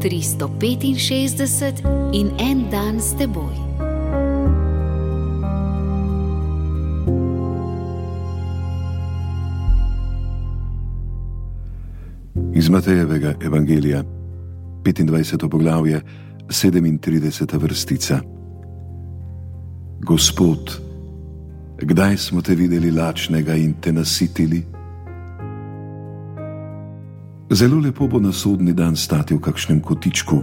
365 in en dan s teboj. Iz Matejevega evangelija, 25. poglavje, 37. vrstica. Gospod, kdaj smo te videli lačnega in te nasitili? Zelo lepo bo na sodni dan stati v kakšnem kotičku,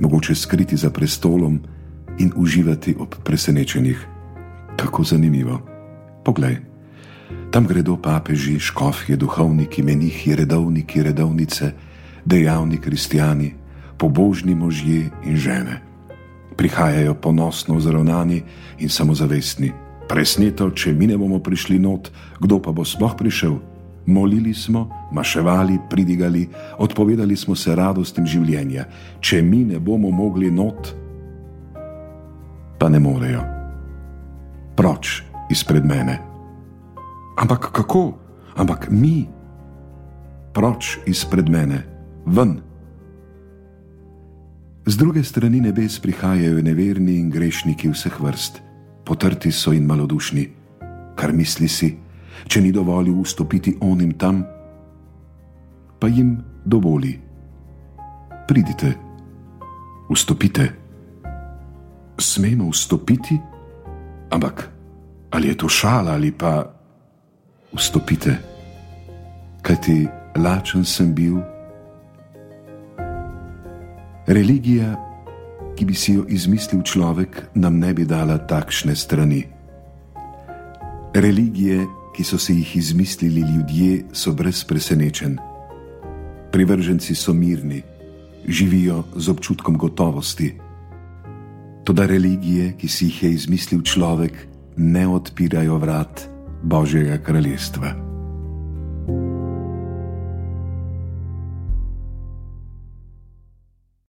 mogoče skriti za prestolom in uživati ob presenečenjih. Kako zanimivo. Poglej, tam gredo papeži, škofje, duhovniki, menihi, redovniki, redovnice, dejavni kristijani, pobožni možje in žene prihajajo ponosno zravnani in samozavestni. Presneto, če mi ne bomo prišli not, kdo pa bo sploh prišel? Molili smo, maševali, pridigali, odpovedali smo se radostim življenja. Če mi ne bomo mogli not, pa ne morejo. Proč izpred mene. Ampak kako? Ampak mi, proč izpred mene, ven. Z druge strani nebes prihajajo neverni in grešniki vseh vrst, potrti so in malodušni, kar misli si, če ni dovolj vstopiti onim tam, pa jim dovoli. Pridite, vstopite. Smemo vstopiti, ampak ali je to šala ali pa vstopite, kajti lačen sem bil. Religija, ki bi si jo izmislil človek, nam ne bi dala takšne strani. Religije, ki so si jih izmislili ljudje, so brez presenečen. Privrženci so mirni, živijo z občutkom gotovosti. Toda religije, ki si jih je izmislil človek, ne odpirajo vrat Božjega kraljestva.